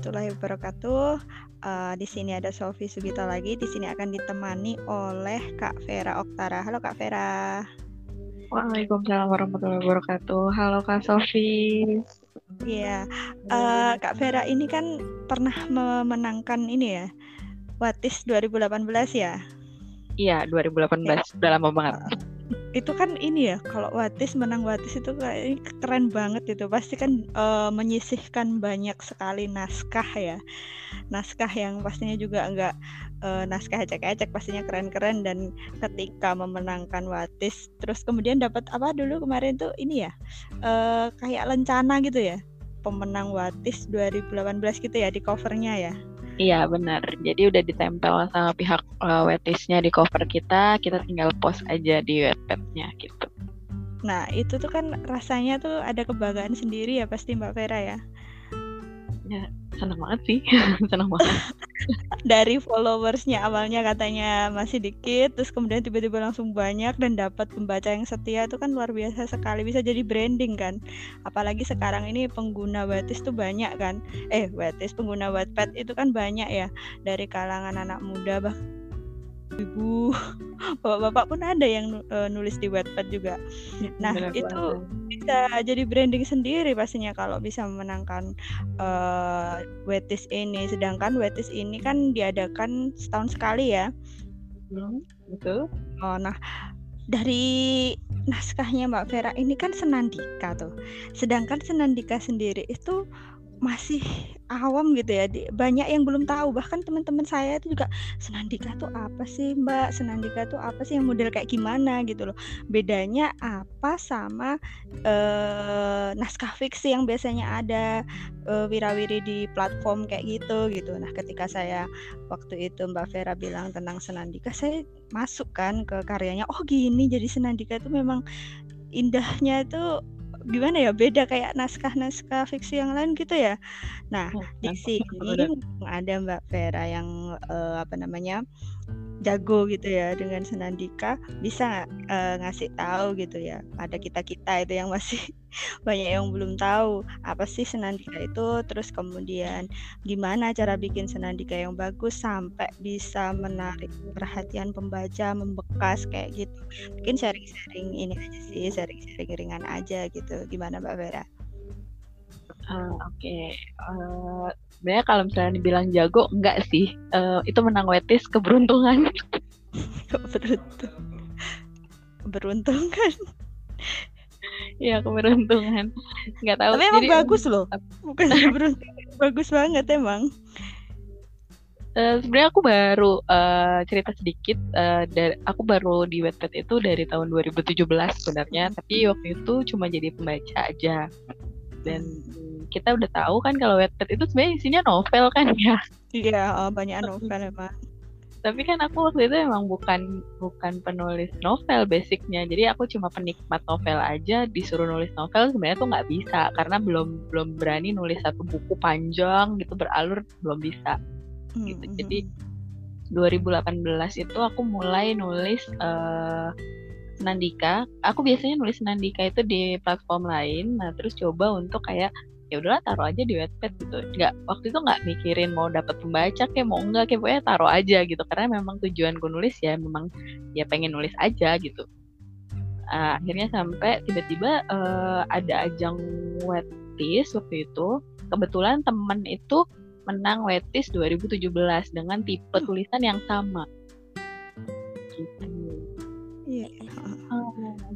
warahmatullahi wabarakatuh. Uh, di sini ada Sofi Sugita lagi. Di sini akan ditemani oleh Kak Vera Oktara. Halo Kak Vera. Waalaikumsalam warahmatullahi wabarakatuh. Halo Kak Sofi. Iya, uh, Kak Vera ini kan pernah memenangkan ini ya, Watis 2018 ya? Iya, 2018. Ya. Udah lama banget. Uh, itu kan ini ya kalau Watis menang Watis itu kayak keren banget itu. Pasti kan uh, menyisihkan banyak sekali naskah ya. Naskah yang pastinya juga enggak uh, naskah ecek-ecek pastinya keren-keren. Dan ketika memenangkan Watis terus kemudian dapat apa dulu kemarin tuh? Ini ya uh, kayak lencana gitu ya. Pemenang Watis 2018 gitu ya di covernya ya Iya benar. Jadi udah ditempel sama pihak uh, wetisnya di cover kita, kita tinggal post aja di webpadnya gitu. Nah itu tuh kan rasanya tuh ada kebanggaan sendiri ya pasti Mbak Vera ya. Ya senang banget sih. Senang banget. Dari followersnya awalnya katanya masih dikit terus kemudian tiba-tiba langsung banyak dan dapat pembaca yang setia itu kan luar biasa sekali bisa jadi branding kan. Apalagi sekarang ini pengguna Watis tuh banyak kan. Eh Watis pengguna Wattpad itu kan banyak ya dari kalangan anak muda bahkan ibu. Bapak-bapak pun ada yang uh, nulis di Wattpad juga. Nah itu banget. bisa jadi branding sendiri pastinya kalau bisa memenangkan uh, Wetis ini. Sedangkan Wetis ini kan diadakan setahun sekali ya. Hmm, betul. Oh nah dari naskahnya Mbak Vera ini kan Senandika tuh. Sedangkan Senandika sendiri itu masih awam gitu ya banyak yang belum tahu. Bahkan teman-teman saya itu juga senandika tuh apa sih mbak? Senandika tuh apa sih yang model kayak gimana? gitu loh. Bedanya apa sama uh, naskah fiksi yang biasanya ada uh, wirawiri di platform kayak gitu gitu. Nah ketika saya waktu itu mbak Vera bilang tentang senandika saya masuk kan ke karyanya oh gini jadi senandika itu memang indahnya itu gimana ya beda kayak naskah-naskah fiksi yang lain gitu ya. Nah, oh, di sini ada Mbak Vera yang uh, apa namanya? Jago gitu ya dengan Senandika bisa uh, ngasih tahu gitu ya pada kita kita itu yang masih banyak yang belum tahu apa sih Senandika itu terus kemudian gimana cara bikin Senandika yang bagus sampai bisa menarik perhatian pembaca membekas kayak gitu mungkin sharing-sharing ini aja sih sharing-sharing ringan aja gitu gimana Mbak Vera? Uh, Oke, okay. uh, eh, sebenarnya kalau misalnya dibilang jago enggak sih. Uh, itu menang wetis keberuntungan. Beruntung beruntung kan Iya keberuntungan. Nggak tahu tapi emang Jadi, bagus loh. bukan beruntung bagus banget emang. Uh, sebenarnya aku baru uh, cerita sedikit uh, dari aku baru di Wattpad itu dari tahun 2017 sebenarnya. Tapi waktu itu cuma jadi pembaca aja. Dan kita udah tahu kan kalau Wattpad itu sebenarnya isinya novel kan ya. Iya, oh, banyak novel emang. Tapi kan aku waktu itu emang bukan bukan penulis novel basicnya, jadi aku cuma penikmat novel aja. Disuruh nulis novel sebenarnya tuh nggak bisa karena belum belum berani nulis satu buku panjang gitu beralur belum bisa. Gitu. Hmm. Jadi 2018 itu aku mulai nulis uh, Nandika. Aku biasanya nulis Nandika itu di platform lain. Nah, terus coba untuk kayak ya udahlah taruh aja di Wattpad gitu. Nggak waktu itu nggak mikirin mau dapat pembaca kayak mau enggak kayak pokoknya taruh aja gitu. Karena memang tujuan gue nulis ya memang ya pengen nulis aja gitu. Uh, akhirnya sampai tiba-tiba uh, ada ajang Wetis waktu itu. Kebetulan temen itu menang Wetis 2017 dengan tipe hmm. tulisan yang sama. Gitu. Iya. Uh,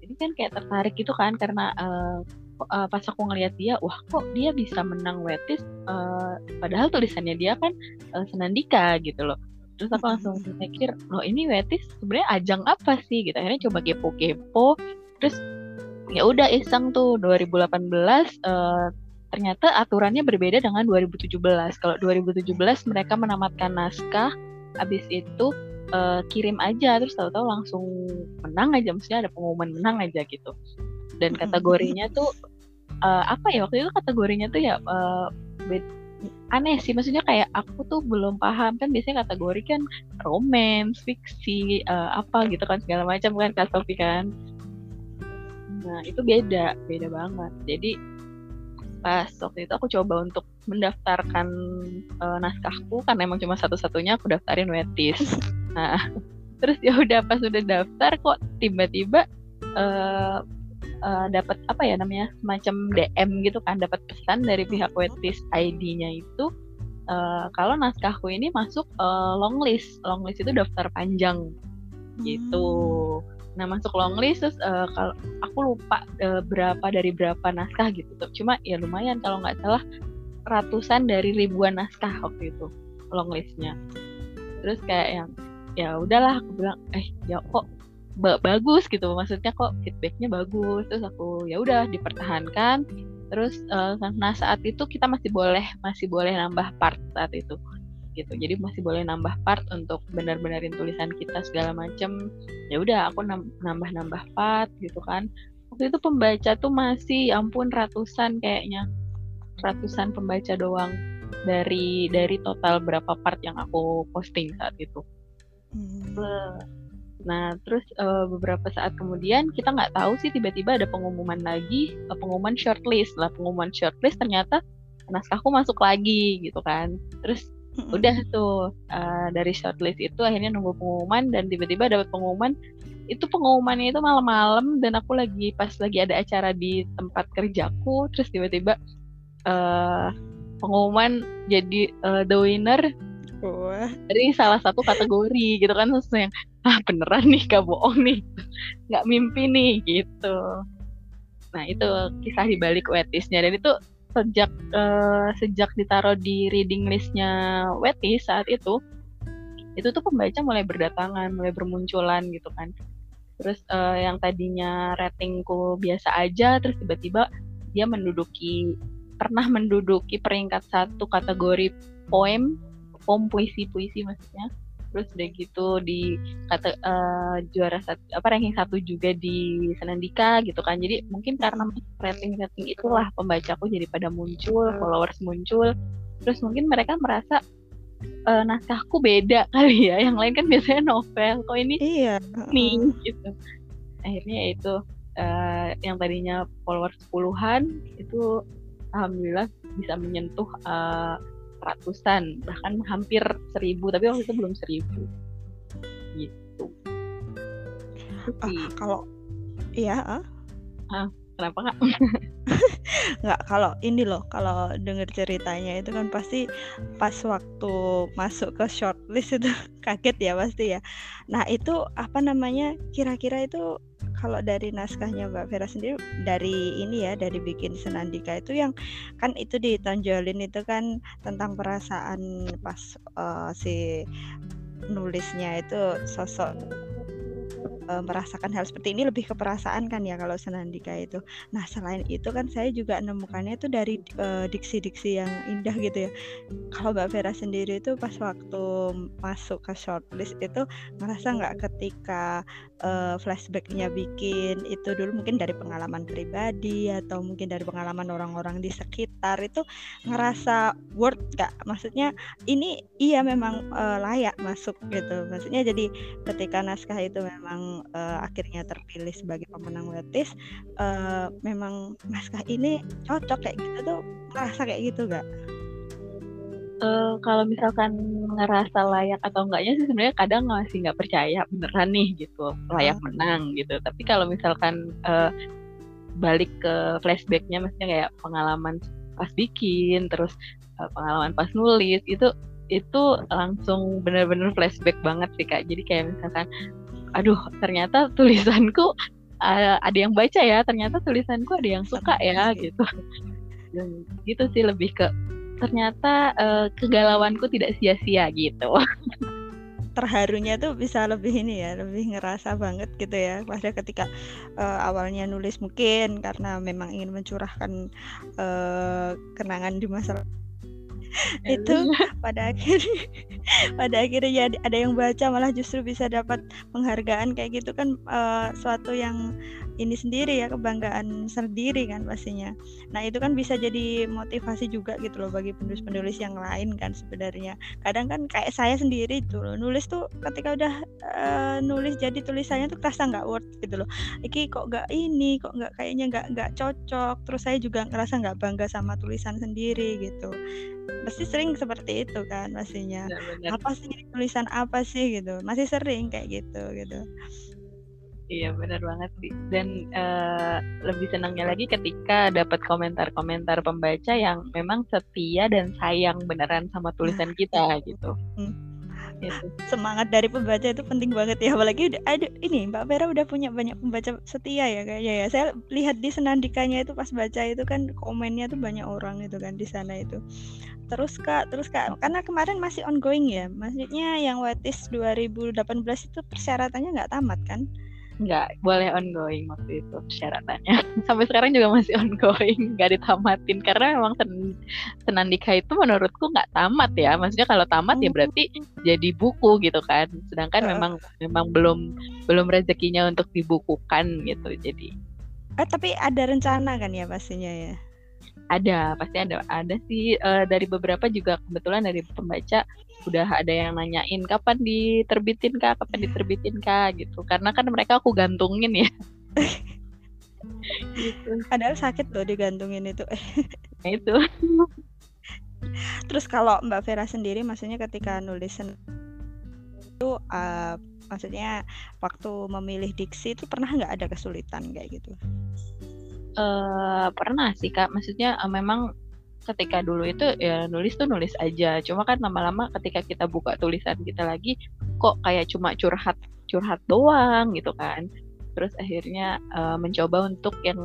jadi kan kayak tertarik gitu kan karena uh, uh, pas aku ngeliat dia wah kok dia bisa menang wetis uh, padahal tulisannya dia kan uh, senandika gitu loh. Terus aku langsung mikir loh ini wetis sebenarnya ajang apa sih? Gitu akhirnya coba kepo-kepo. Terus ya udah iseng tuh 2018 uh, ternyata aturannya berbeda dengan 2017 kalau 2017 mereka menamatkan naskah habis itu uh, kirim aja terus tahu-tahu langsung menang aja maksudnya ada pengumuman menang aja gitu. Dan kategorinya tuh uh, apa ya waktu itu kategorinya tuh ya uh, aneh sih maksudnya kayak aku tuh belum paham kan biasanya kategori kan romance fiksi uh, apa gitu kan segala macam kan kak kan. Nah itu beda beda banget. Jadi pas waktu itu aku coba untuk mendaftarkan uh, naskahku karena emang cuma satu-satunya aku daftarin wetis. Nah terus ya udah pas udah daftar kok tiba-tiba uh, uh, dapat apa ya namanya semacam DM gitu kan dapat pesan dari pihak wetis ID-nya itu uh, kalau naskahku ini masuk uh, long list long list itu daftar panjang gitu hmm Nah masuk longlist terus uh, kalau aku lupa uh, berapa dari berapa naskah gitu tuh. Cuma ya lumayan kalau nggak salah ratusan dari ribuan naskah waktu itu longlistnya. Terus kayak yang ya udahlah aku bilang eh ya kok ba bagus gitu. Maksudnya kok feedbacknya bagus. Terus aku ya udah dipertahankan. Terus uh, nah saat itu kita masih boleh masih boleh nambah part saat itu gitu. Jadi masih boleh nambah part untuk benar-benarin tulisan kita segala macem. Ya udah aku nambah-nambah part gitu kan. Waktu itu pembaca tuh masih ya ampun ratusan kayaknya. Ratusan pembaca doang dari dari total berapa part yang aku posting saat itu. Hmm. Nah terus uh, beberapa saat kemudian kita nggak tahu sih tiba-tiba ada pengumuman lagi uh, pengumuman shortlist. Lah pengumuman shortlist ternyata naskahku masuk lagi gitu kan. Terus udah tuh uh, dari shortlist itu akhirnya nunggu pengumuman dan tiba-tiba dapat pengumuman. Itu pengumumannya itu malam-malam dan aku lagi pas lagi ada acara di tempat kerjaku terus tiba-tiba uh, pengumuman jadi uh, the winner Wah. dari salah satu kategori gitu kan terus yang ah beneran nih gak bohong nih nggak mimpi nih gitu. Nah itu kisah di balik wetisnya. Dan itu sejak uh, sejak ditaruh di reading listnya Weti saat itu itu tuh pembaca mulai berdatangan mulai bermunculan gitu kan. Terus uh, yang tadinya ratingku biasa aja terus tiba-tiba dia menduduki pernah menduduki peringkat satu kategori poem poem puisi puisi maksudnya. Terus udah gitu di kata uh, juara satu apa ranking satu juga di Senandika gitu kan. Jadi mungkin karena rating rating itulah pembacaku jadi pada muncul followers muncul. Terus mungkin mereka merasa uh, naskahku beda kali ya. Yang lain kan biasanya novel. Kok ini iya nih gitu. Akhirnya ya itu uh, yang tadinya followers puluhan itu alhamdulillah bisa menyentuh uh, ratusan bahkan hampir seribu tapi waktu itu belum seribu. Gitu. Uh, kalau iya uh? ah kenapa nggak nggak kalau ini loh kalau dengar ceritanya itu kan pasti pas waktu masuk ke shortlist itu kaget ya pasti ya. Nah itu apa namanya kira-kira itu kalau dari naskahnya Mbak Vera sendiri dari ini ya dari bikin Senandika itu yang kan itu ditonjolin itu kan tentang perasaan pas uh, si nulisnya itu sosok uh, merasakan hal seperti ini lebih ke perasaan kan ya kalau Senandika itu. Nah selain itu kan saya juga nemukannya itu dari diksi-diksi uh, yang indah gitu ya. Kalau Mbak Vera sendiri itu pas waktu masuk ke shortlist itu merasa nggak ketika uh, flashbacknya bikin itu dulu mungkin dari pengalaman pribadi atau mungkin dari pengalaman orang-orang di sekitar itu ngerasa worth gak? Maksudnya ini iya memang uh, layak masuk gitu. Maksudnya jadi ketika naskah itu memang uh, akhirnya terpilih sebagai pemenang Wetis uh, memang naskah ini cocok kayak gitu tuh ngerasa kayak gitu gak? Uh, kalau misalkan ngerasa layak atau enggaknya sih sebenarnya kadang masih nggak percaya beneran nih gitu layak uh. menang gitu tapi kalau misalkan uh, balik ke flashbacknya maksudnya kayak pengalaman pas bikin terus uh, pengalaman pas nulis itu itu langsung bener-bener flashback banget sih kak jadi kayak misalkan aduh ternyata tulisanku uh, ada yang baca ya ternyata tulisanku ada yang suka ya gitu. Dan gitu sih lebih ke ternyata uh, kegalauanku tidak sia-sia gitu. Terharunya tuh bisa lebih ini ya lebih ngerasa banget gitu ya pada ketika uh, awalnya nulis mungkin karena memang ingin mencurahkan uh, kenangan di masa itu pada akhirnya pada akhirnya ya ada yang baca malah justru bisa dapat penghargaan kayak gitu kan uh, suatu yang ini sendiri ya kebanggaan sendiri kan pastinya. Nah itu kan bisa jadi motivasi juga gitu loh bagi penulis-penulis yang lain kan sebenarnya. Kadang kan kayak saya sendiri tuh loh, nulis tuh ketika udah uh, nulis jadi tulisannya tuh terasa nggak worth gitu loh. Iki kok nggak ini, kok nggak kayaknya nggak nggak cocok. Terus saya juga ngerasa nggak bangga sama tulisan sendiri gitu. Pasti sering seperti itu kan pastinya. Apa sih tulisan apa sih gitu? Masih sering kayak gitu gitu. Iya benar banget sih. Dan uh, lebih senangnya lagi ketika dapat komentar-komentar pembaca yang memang setia dan sayang beneran sama tulisan kita gitu. Hmm. Gitu. Semangat dari pembaca itu penting banget ya. Apalagi udah ada ini Mbak Vera udah punya banyak pembaca setia ya kayaknya ya. Saya lihat di senandikanya itu pas baca itu kan komennya tuh banyak orang itu kan di sana itu. Terus Kak, terus Kak, karena kemarin masih ongoing ya. Maksudnya yang Wetis 2018 itu persyaratannya nggak tamat kan? Nggak boleh ongoing waktu itu persyaratannya. Sampai sekarang juga masih ongoing nggak ditamatin. Karena memang sen senandika itu menurutku nggak tamat ya. Maksudnya kalau tamat ya berarti oh. jadi buku gitu kan. Sedangkan memang memang belum belum rezekinya untuk dibukukan gitu. Jadi eh tapi ada rencana kan ya pastinya ya? Ada pasti ada. Ada sih uh, dari beberapa juga. Kebetulan dari pembaca udah ada yang nanyain kapan diterbitin kak? Kapan diterbitin kak? Gitu. Karena kan mereka aku gantungin ya. Gitu. padahal sakit loh digantungin itu. Nah, itu. Terus kalau mbak Vera sendiri maksudnya ketika nulis itu uh, maksudnya waktu memilih diksi itu pernah nggak ada kesulitan kayak gitu? Uh, pernah sih kak, maksudnya uh, memang ketika dulu itu ya nulis tuh nulis aja. Cuma kan lama-lama ketika kita buka tulisan kita lagi, kok kayak cuma curhat curhat doang gitu kan. Terus akhirnya uh, mencoba untuk yang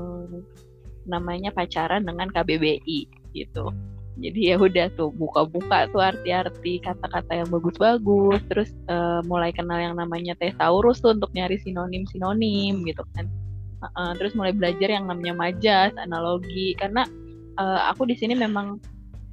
namanya pacaran dengan KBBI gitu. Jadi ya udah tuh buka-buka tuh arti-arti kata-kata yang bagus-bagus, terus uh, mulai kenal yang namanya thesaurus tuh untuk nyari sinonim-sinonim gitu kan uh, terus mulai belajar yang namanya majas analogi karena uh, aku di sini memang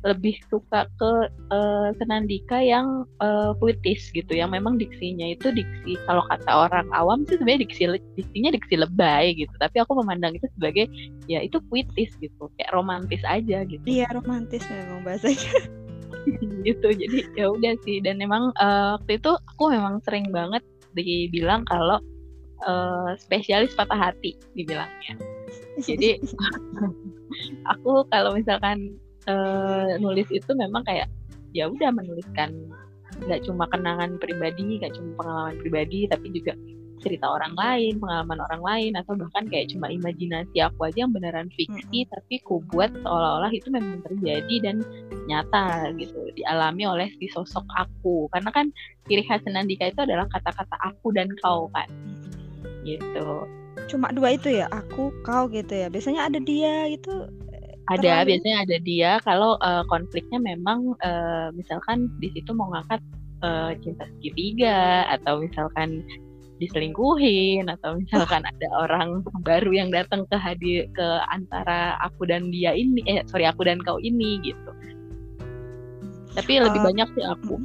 lebih suka ke uh, senandika yang uh, puitis gitu. Yang memang diksinya itu diksi kalau kata orang awam sih sebenarnya diksi diksinya diksi lebay gitu. Tapi aku memandang itu sebagai ya itu puitis gitu. Kayak romantis aja gitu. Iya romantis memang bahasanya. Gitu jadi ya udah sih. Dan memang uh, waktu itu aku memang sering banget dibilang kalau uh, spesialis patah hati dibilangnya. Jadi aku kalau misalkan uh, nulis itu memang kayak ya udah menuliskan nggak cuma kenangan pribadi, nggak cuma pengalaman pribadi, tapi juga cerita orang lain, pengalaman orang lain, atau bahkan kayak cuma imajinasi aku aja yang beneran fiksi, hmm. tapi ku buat seolah-olah itu memang terjadi dan nyata gitu, dialami oleh si sosok aku. Karena kan ciri khas Nandika itu adalah kata-kata aku dan kau kan gitu cuma dua itu ya aku kau gitu ya. Biasanya ada dia gitu ada terlalu... biasanya ada dia. Kalau uh, konfliknya memang uh, misalkan di situ mau ngangkat uh, cinta segitiga atau misalkan diselingkuhin atau misalkan ada orang baru yang datang ke hadir ke antara aku dan dia ini eh sorry aku dan kau ini gitu. Tapi lebih uh, banyak sih aku.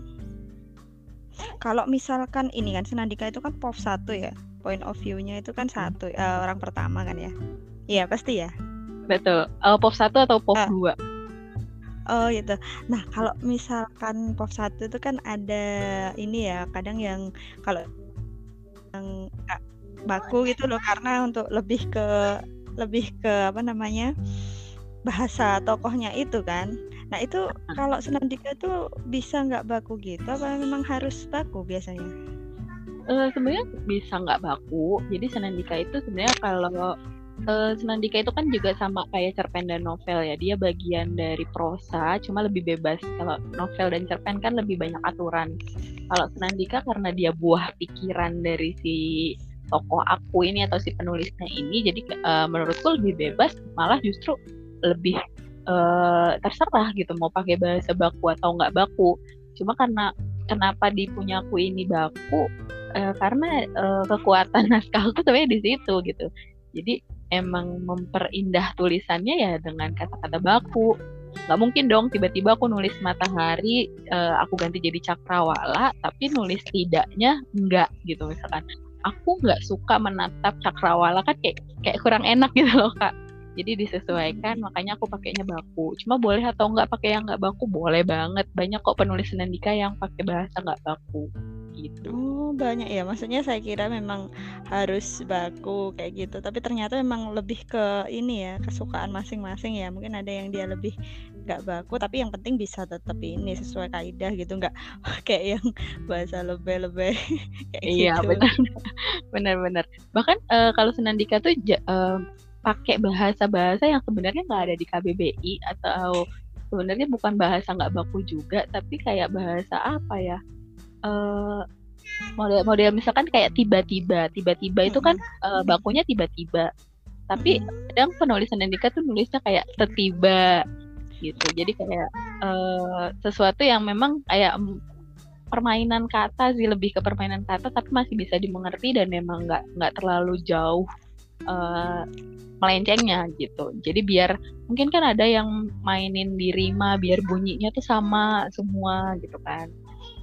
kalau misalkan ini kan Senandika itu kan pop satu ya point of view-nya itu kan satu uh, orang pertama kan ya? Iya pasti ya? Betul. Uh, pop satu atau pop uh, dua? Oh gitu. Nah kalau misalkan pop satu itu kan ada ini ya kadang yang kalau yang baku gitu loh karena untuk lebih ke lebih ke apa namanya bahasa tokohnya itu kan. Nah itu kalau Senandika itu bisa nggak baku gitu apa memang harus baku biasanya? Uh, sebenarnya bisa nggak baku. Jadi Senandika itu sebenarnya kalau uh, Senandika itu kan juga sama kayak cerpen dan novel ya. Dia bagian dari prosa, cuma lebih bebas. Kalau novel dan cerpen kan lebih banyak aturan. Kalau Senandika karena dia buah pikiran dari si tokoh aku ini atau si penulisnya ini, jadi uh, menurutku lebih bebas. Malah justru lebih uh, terserah gitu mau pakai bahasa baku atau nggak baku. Cuma karena kenapa di punyaku ini baku uh, karena uh, kekuatan naskah itu sebenarnya di situ gitu. Jadi emang memperindah tulisannya ya dengan kata-kata baku. Nggak mungkin dong tiba-tiba aku nulis matahari uh, aku ganti jadi cakrawala tapi nulis tidaknya enggak gitu misalkan. Aku nggak suka menatap cakrawala kan kayak kayak kurang enak gitu loh kak. Jadi disesuaikan makanya aku pakainya baku. Cuma boleh atau nggak pakai yang nggak baku? Boleh banget. Banyak kok penulis Nandika yang pakai bahasa nggak baku gitu. Oh, banyak ya. Maksudnya saya kira memang harus baku kayak gitu. Tapi ternyata memang lebih ke ini ya, kesukaan masing-masing ya. Mungkin ada yang dia lebih nggak baku, tapi yang penting bisa tetap ini sesuai kaidah gitu, nggak kayak yang bahasa lebih-lebih kayak Iya, gitu. benar. Benar-benar. Bahkan uh, kalau Senandika tuh uh, pakai bahasa-bahasa yang sebenarnya nggak ada di KBBI atau sebenarnya bukan bahasa nggak baku juga, tapi kayak bahasa apa ya? Uh, model model misalkan kayak tiba-tiba. Tiba-tiba itu kan uh, bakunya tiba-tiba. Tapi kadang penulisan Andika tuh nulisnya kayak tertiba gitu. Jadi kayak uh, sesuatu yang memang kayak permainan kata sih lebih ke permainan kata tapi masih bisa dimengerti dan memang nggak nggak terlalu jauh uh, melencengnya gitu. Jadi biar mungkin kan ada yang mainin di rima biar bunyinya tuh sama semua gitu kan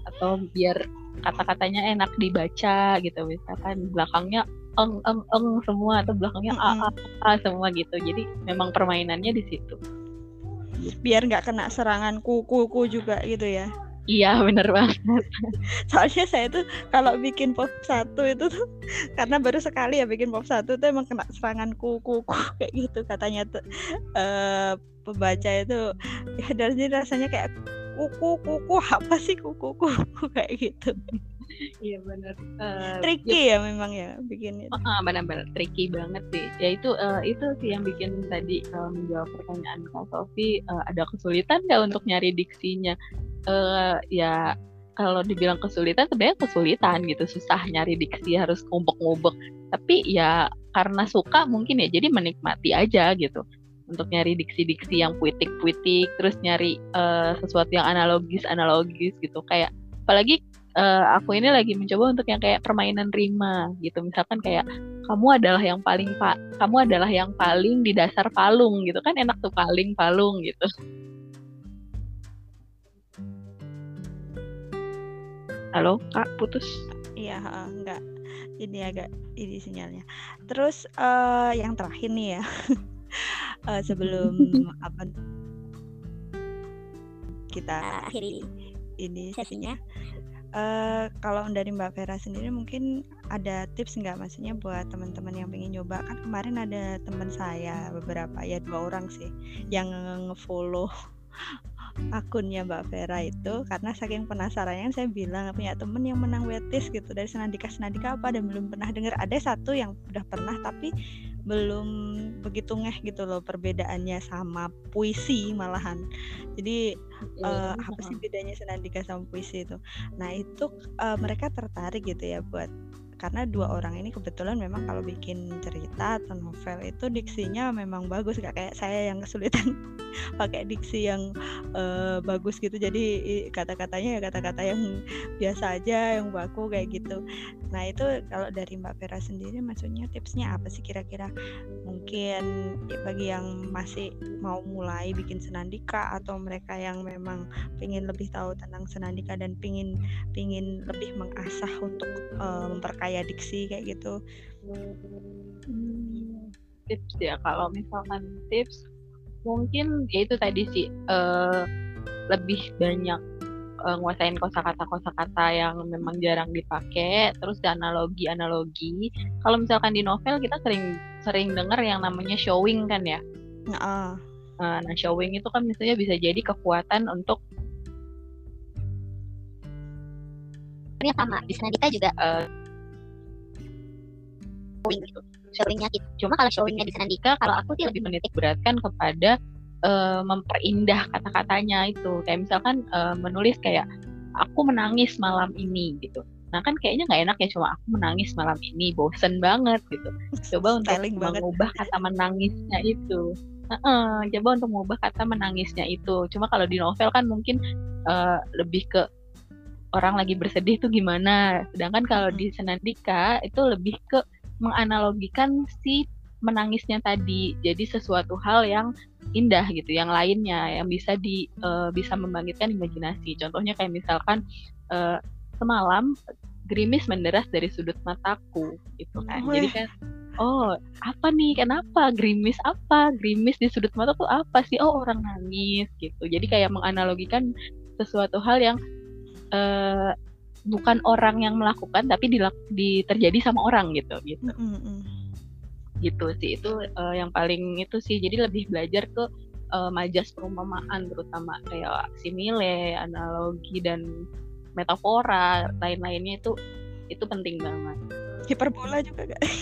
atau biar kata-katanya enak dibaca gitu misalkan belakangnya eng eng eng semua atau belakangnya a a a semua gitu. Jadi memang permainannya di situ. Biar nggak kena serangan kuku kuku juga gitu ya. Iya bener banget. Soalnya saya tuh kalau bikin pop satu itu tuh karena baru sekali ya bikin pop satu tuh emang kena serangan kuku kuku kayak gitu katanya tuh. Uh, pembaca itu ya dari rasanya kayak kuku kuku apa sih kuku kuku kayak gitu? Iya benar uh, tricky ya, ya memang ya bikin itu. Uh, benar-benar tricky banget sih. Ya itu uh, itu sih yang bikin tadi uh, menjawab pertanyaan kak Sofi uh, ada kesulitan nggak untuk nyari diksinya? Uh, ya kalau dibilang kesulitan sebenarnya kesulitan gitu susah nyari diksi harus ngumpek-ngumpek tapi ya karena suka mungkin ya jadi menikmati aja gitu untuk nyari diksi-diksi yang puitik-puitik terus nyari uh, sesuatu yang analogis-analogis gitu. Kayak apalagi uh, aku ini lagi mencoba untuk yang kayak permainan rima gitu. Misalkan kayak kamu adalah yang paling pak kamu adalah yang paling di dasar palung gitu kan. Enak tuh paling palung gitu. Halo kak putus? Iya enggak. Ini agak ini sinyalnya. Terus uh, yang terakhir nih ya uh, sebelum apa kita akhiri ini sesinya. Uh, kalau dari Mbak Vera sendiri mungkin ada tips nggak maksudnya buat teman-teman yang pengen nyoba? Kan kemarin ada teman saya beberapa ya dua orang sih yang ngefollow akunnya Mbak Vera itu. Karena saking penasarannya saya bilang punya temen yang menang wetis gitu. Dari Senandika Senandika apa dan belum pernah dengar. Ada satu yang udah pernah tapi belum begitu ngeh gitu loh perbedaannya sama puisi malahan. Jadi uh, apa sih bedanya senandika sama puisi itu? Nah itu uh, mereka tertarik gitu ya buat karena dua orang ini kebetulan memang kalau bikin cerita atau novel itu diksinya memang bagus gak kayak saya yang kesulitan pakai diksi yang uh, bagus gitu. Jadi kata-katanya ya kata-kata yang biasa aja yang baku kayak gitu nah itu kalau dari Mbak Vera sendiri maksudnya tipsnya apa sih kira-kira? Mungkin ya bagi yang masih mau mulai bikin senandika atau mereka yang memang ingin lebih tahu tentang senandika dan pingin pingin lebih mengasah untuk uh, memperkaya diksi kayak gitu? Hmm, tips ya. Kalau misalkan tips mungkin ya itu tadi sih uh, lebih banyak uh, nguasain kosakata kosakata yang memang jarang dipakai terus analogi analogi kalau misalkan di novel kita sering sering dengar yang namanya showing kan ya? Uh. Uh, nah showing itu kan misalnya bisa jadi kekuatan untuk ini sama di sana kita juga uh, showing gitu showingnya gitu. Cuma kalau showingnya di Sandika kalau aku sih lebih menitik beratkan kepada uh, memperindah kata-katanya itu. Kayak misalkan uh, menulis kayak aku menangis malam ini gitu. Nah kan kayaknya nggak enak ya cuma aku menangis malam ini bosen banget gitu. Coba untuk mengubah kata menangisnya itu. Uh, uh, coba untuk mengubah kata menangisnya itu. Cuma kalau di novel kan mungkin uh, lebih ke orang lagi bersedih tuh gimana. Sedangkan kalau di Senandika itu lebih ke menganalogikan si menangisnya tadi. Jadi sesuatu hal yang indah gitu yang lainnya yang bisa di uh, bisa membangkitkan imajinasi. Contohnya kayak misalkan uh, semalam gerimis menderas dari sudut mataku gitu kan. Jadi kan oh apa nih? Kenapa? Gerimis apa? Gerimis di sudut mata tuh apa sih? Oh orang nangis gitu. Jadi kayak menganalogikan sesuatu hal yang eh, bukan orang yang melakukan tapi dilak- di, terjadi sama orang gitu gitu. Mm, mm, mm. Gitu sih itu eh, yang paling itu sih jadi lebih belajar ke eh, majas perumpamaan terutama kayak simile analogi dan metafora lain-lainnya itu itu penting banget Hiperbola juga gak?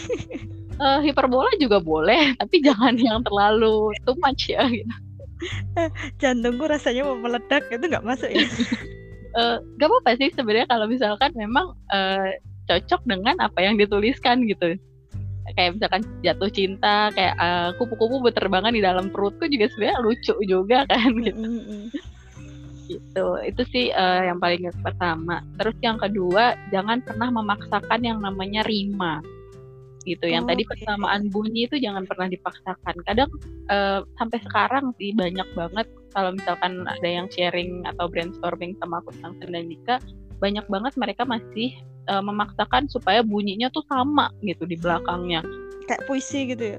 Eh, hiperbola juga boleh tapi jangan yang terlalu too much ya gitu. Jantungku rasanya mau meledak itu nggak masuk ya? Eh, gak apa-apa sih sebenarnya kalau misalkan memang eh, cocok dengan apa yang dituliskan gitu kayak misalkan jatuh cinta kayak eh, kupu-kupu berterbangan di dalam perutku juga sebenarnya lucu juga kan gitu Mm, mm, mm. gitu itu sih eh, yang paling pertama terus yang kedua jangan pernah memaksakan yang namanya rima gitu yang tadi Oke. persamaan bunyi itu jangan pernah dipaksakan kadang eh, sampai sekarang sih banyak banget kalau misalkan ada yang sharing atau brainstorming sama aku tentang Sendandika banyak banget mereka masih eh, memaksakan supaya bunyinya tuh sama gitu di belakangnya Kayak puisi gitu ya?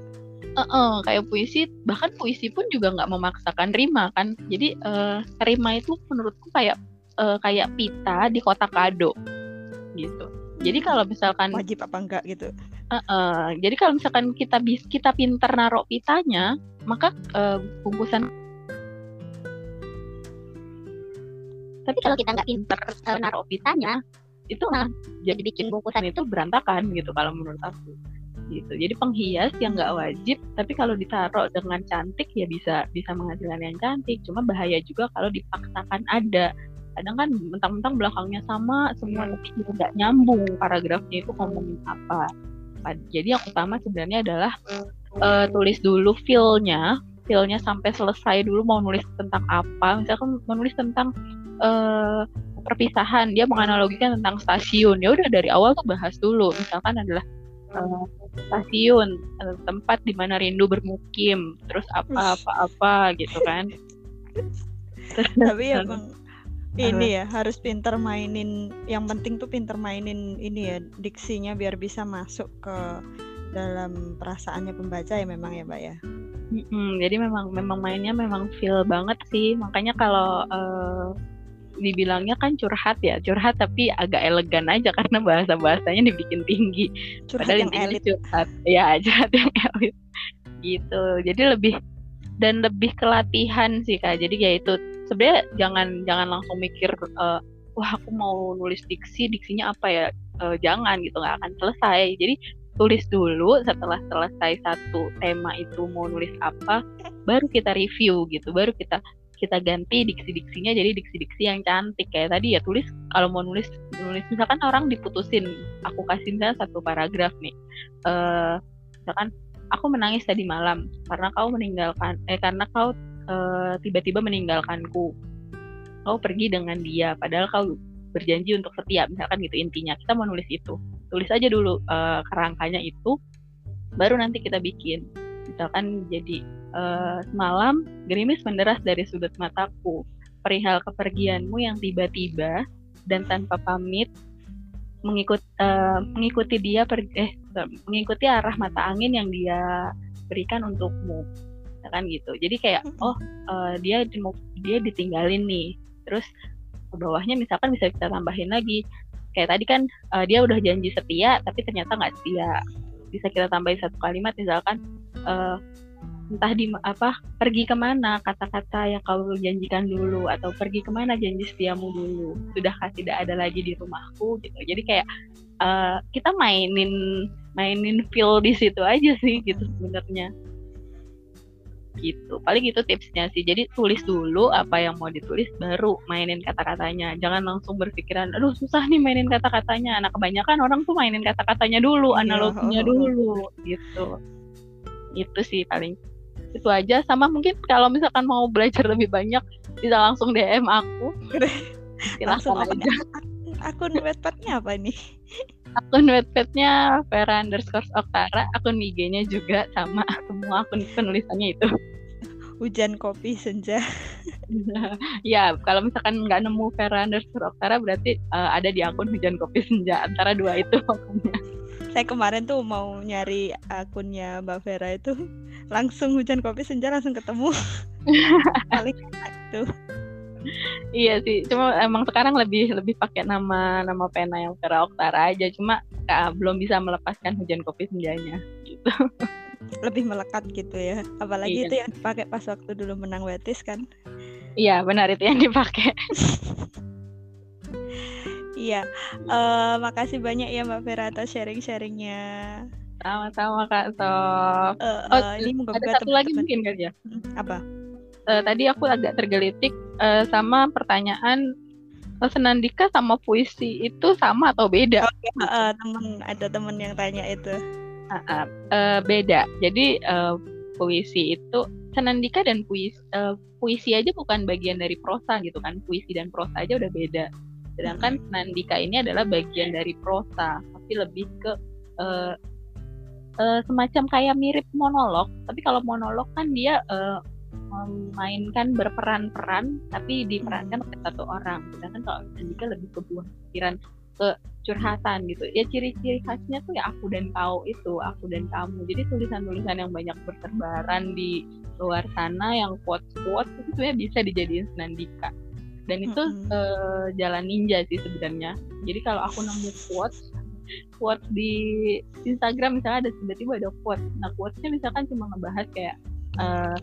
Heeh, kayak puisi bahkan puisi pun juga nggak memaksakan rima kan jadi eh, rima itu menurutku kayak eh, kayak pita di kotak kado gitu jadi kalau misalkan Wajib apa enggak gitu? eh, jadi kalau misalkan kita bis kita pinter naruh pitanya maka eh, bungkusan Tapi kalau kita nggak pinter eh, naruh pitanya, itu Nah, jadi bikin bungkusan itu berantakan gitu kalau menurut aku gitu. Jadi penghias yang nggak wajib tapi kalau ditaruh dengan cantik ya bisa bisa menghasilkan yang cantik. Cuma bahaya juga kalau dipaksakan ada. Kadang kan mentang-mentang belakangnya sama semua tapi juga nggak nyambung paragrafnya itu ngomongin apa. Jadi yang utama sebenarnya adalah eh, tulis dulu feel-nya feel-nya sampai selesai dulu mau nulis tentang apa. Misalkan mau nulis tentang eh, perpisahan. Dia menganalogikan tentang stasiun. Ya udah dari awal tuh bahas dulu. Misalkan adalah eh, stasiun eh, tempat di mana rindu bermukim. Terus apa apa apa gitu kan. Tapi ya bang, ini ya harus pinter mainin. Yang penting tuh pinter mainin ini ya diksinya biar bisa masuk ke dalam perasaannya pembaca ya memang ya mbak ya. Mm-mm, jadi memang memang mainnya memang feel banget sih. Makanya kalau eh, dibilangnya kan curhat ya curhat tapi agak elegan aja karena bahasa bahasanya dibikin tinggi. Curhat Padahal yang elit. curhat. Ya curhat yang elit. Gitu. Jadi lebih dan lebih kelatihan sih kak. Jadi ya itu sebenarnya jangan jangan langsung mikir eh, wah aku mau nulis diksi diksinya apa ya? Eh, jangan gitu nggak akan selesai. Jadi tulis dulu setelah selesai satu tema itu mau nulis apa baru kita review gitu baru kita kita ganti diksi-diksinya jadi diksi-diksi yang cantik. Kayak tadi ya tulis kalau mau nulis nulis misalkan orang diputusin aku kasih misalnya satu paragraf nih. Eh misalkan aku menangis tadi malam karena kau meninggalkan eh karena kau eh, tiba-tiba meninggalkanku. Kau pergi dengan dia padahal kau berjanji untuk setia misalkan gitu intinya. Kita mau nulis itu. Tulis aja dulu eh, kerangkanya itu baru nanti kita bikin. Misalkan jadi eh, semalam gerimis menderas dari sudut mataku. Perihal kepergianmu yang tiba-tiba dan tanpa pamit mengikut eh, mengikuti dia per, eh mengikuti arah mata angin yang dia berikan untukmu. Kan gitu. Jadi kayak oh eh, dia di- dia ditinggalin nih. Terus ke bawahnya misalkan bisa kita tambahin lagi. Kayak tadi kan eh, dia udah janji setia tapi ternyata nggak setia. Bisa kita tambahin satu kalimat misalkan eh, entah di apa pergi ke mana kata-kata yang kau janjikan dulu atau pergi ke mana janji setiamu dulu sudahkah tidak ada lagi di rumahku gitu. Jadi kayak eh, kita mainin mainin feel di situ aja sih gitu sebenarnya. Gitu paling itu tipsnya sih. Jadi tulis dulu apa yang mau ditulis baru mainin kata-katanya. Jangan langsung berpikiran aduh susah nih mainin kata-katanya. Nah kebanyakan orang tuh mainin kata-katanya dulu Iya, analoginya oh, oh. dulu gitu. Itu sih paling itu aja. Sama mungkin kalau misalkan mau belajar lebih banyak bisa langsung DM aku. Langsung aja. akun Wattpad-nya apa nih? akun Wattpad-nya Vera underscore Oktara akun IG-nya juga sama. Semua akun penulisannya itu. Hujan kopi senja. ya, kalau misalkan nggak nemu Vera underscore Oktara berarti uh, ada di akun hujan kopi senja. Antara dua itu Saya kemarin tuh mau nyari akunnya Mbak Vera itu langsung hujan kopi senja langsung ketemu. Paling itu. iya sih, cuma emang sekarang lebih lebih pakai nama nama pena yang Vera Oktara aja, cuma uh, belum bisa melepaskan hujan kopi senjanya gitu lebih melekat gitu ya apalagi iya. itu yang dipakai pas waktu dulu menang wetis kan iya benar itu yang dipakai iya uh, makasih banyak ya mbak Vera atas sharing-sharingnya sama-sama kak Sof uh, uh, oh ini moga ada satu lagi mungkin kan ya hmm, apa uh, tadi aku agak tergelitik uh, sama pertanyaan Senandika sama puisi itu sama atau beda? Oke, okay, uh, temen ada temen yang tanya itu uh, uh, beda. Jadi uh, puisi itu senandika dan puisi uh, puisi aja bukan bagian dari prosa gitu kan. Puisi dan prosa aja udah beda. Sedangkan senandika ini adalah bagian dari prosa, tapi lebih ke uh, uh, semacam kayak mirip monolog. Tapi kalau monolog kan dia uh, memainkan berperan-peran tapi diperankan oleh satu orang. Sedangkan kalau Sandika lebih ke buah pikiran ke curhatan gitu. Ya ciri-ciri khasnya tuh ya aku dan kau itu aku dan kamu. Jadi tulisan-tulisan yang banyak berterbaran di luar sana yang quotes-quotes itu sebenarnya bisa dijadiin senandika. Dan itu mm -hmm. uh, jalan ninja sih sebenarnya. Jadi kalau aku nemu quotes quotes di Instagram misalnya ada tiba-tiba ada quotes nah quotesnya misalkan cuma ngebahas kayak uh,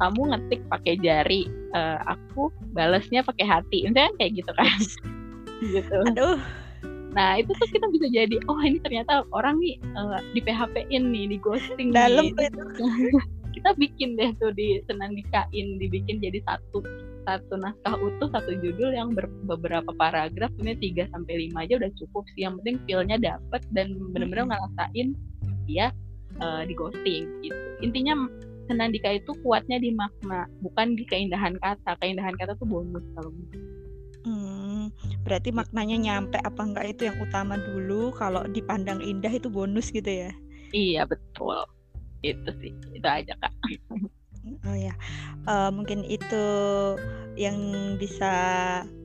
kamu ngetik pakai jari uh, aku balasnya pakai hati. Misalnya kayak gitu kan. Gitu. Aduh. Nah itu tuh kita bisa jadi oh ini ternyata orang nih uh, di PHP-in nih, di ghosting Dalam nih. itu. kita bikin deh tuh di senang dikain, dibikin jadi satu satu naskah utuh satu judul yang ber, beberapa paragraf ini 3 sampai lima aja udah cukup sih. Yang penting feel-nya dapet dan bener-bener ngerasain dia uh, di ghosting gitu. Intinya Senandika itu kuatnya di makna bukan di keindahan kata. Keindahan kata tuh bonus kalau berarti maknanya nyampe apa enggak itu yang utama dulu? Kalau dipandang indah itu bonus gitu ya? Iya betul. Itu sih itu aja kak oh ya. Uh, mungkin itu yang bisa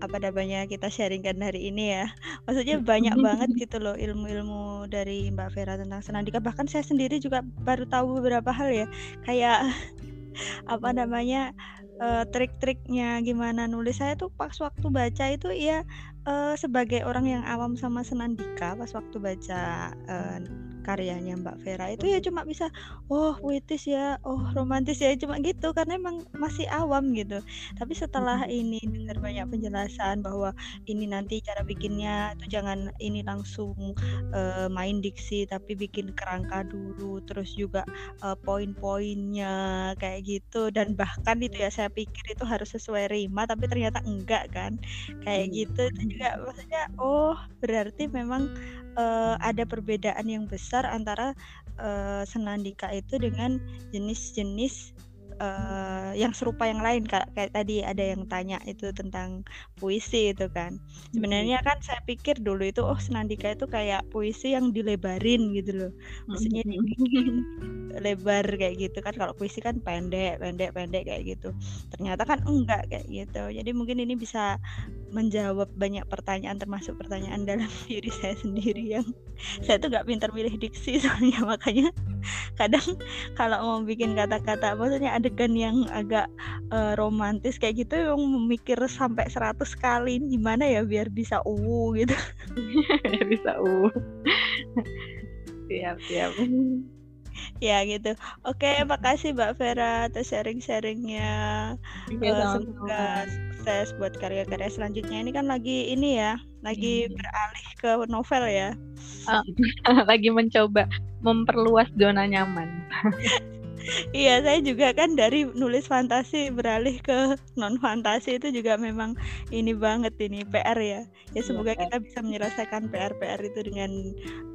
apa namanya kita sharingkan hari ini ya. Maksudnya banyak banget gitu loh ilmu-ilmu dari Mbak Vera tentang senandika. Bahkan saya sendiri juga baru tahu beberapa hal ya. Kayak apa namanya uh, trik-triknya gimana nulis. Saya tuh pas waktu baca itu ya uh, sebagai orang yang awam sama Senandika pas waktu baca uh, karyanya Mbak Vera itu ya cuma bisa oh puitis ya oh romantis ya cuma gitu karena emang masih awam gitu. Tapi setelah ini dengar banyak penjelasan bahwa ini nanti cara bikinnya itu jangan ini langsung uh, main diksi tapi bikin kerangka dulu terus juga uh, poin-poinnya kayak gitu. Dan bahkan itu ya saya pikir itu harus sesuai rima tapi ternyata enggak kan. Kayak gitu itu juga maksudnya oh berarti memang uh, ada perbedaan yang besar antara uh, senandika itu dengan jenis-jenis uh, yang serupa yang lain kayak, kayak tadi ada yang tanya itu tentang puisi itu kan. Sebenarnya kan saya pikir dulu itu oh senandika itu kayak puisi yang dilebarin gitu loh. Maksudnya dibikin lebar kayak gitu kan. Kalau puisi kan pendek pendek pendek kayak gitu. Ternyata kan enggak kayak gitu. Jadi mungkin ini bisa menjawab banyak pertanyaan termasuk pertanyaan dalam diri saya sendiri yang saya tuh nggak pintar pilih diksi soalnya makanya kadang kalau mau bikin kata-kata maksudnya adegan yang agak uh, romantis kayak gitu yang memikir sampai 100 kali gimana ya biar bisa uwu gitu. Biar bisa uwu. Siap siap ya gitu. Oke makasih Mbak Vera atas sharing-sharingnya. Uh, semoga sukses buat karya-karya selanjutnya. Ini kan lagi ini ya lagi hmm. beralih ke novel ya. Uh, lagi mencoba memperluas zona nyaman iya saya juga kan dari nulis fantasi beralih ke non fantasi itu juga memang ini banget ini PR ya ya semoga ya, kita bisa menyelesaikan PR PR itu dengan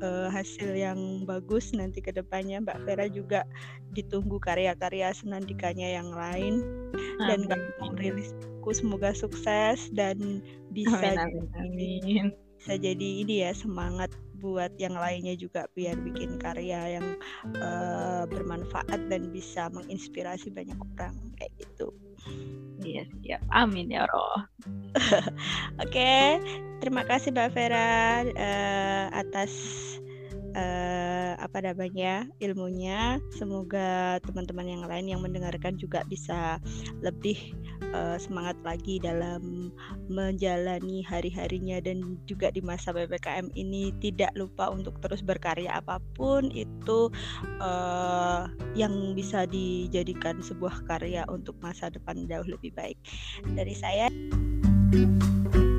uh, hasil yang bagus nanti ke depannya Mbak Vera juga ditunggu karya-karya senandikanya yang lain amin. dan kalau mau rilis buku semoga sukses dan bisa amin, amin, amin. bisa jadi ini ya semangat buat yang lainnya juga biar bikin karya yang uh, bermanfaat dan bisa menginspirasi banyak orang kayak gitu. Iya siap. Amin ya roh. Oke, terima kasih Mbak Vera uh, atas uh, apa namanya ilmunya. Semoga teman-teman yang lain yang mendengarkan juga bisa lebih uh, semangat lagi dalam menjalani hari-harinya dan juga di masa ppkm ini tidak lupa untuk terus berkarya apa pun itu uh, yang bisa dijadikan sebuah karya untuk masa depan jauh lebih baik. Dari saya. thank you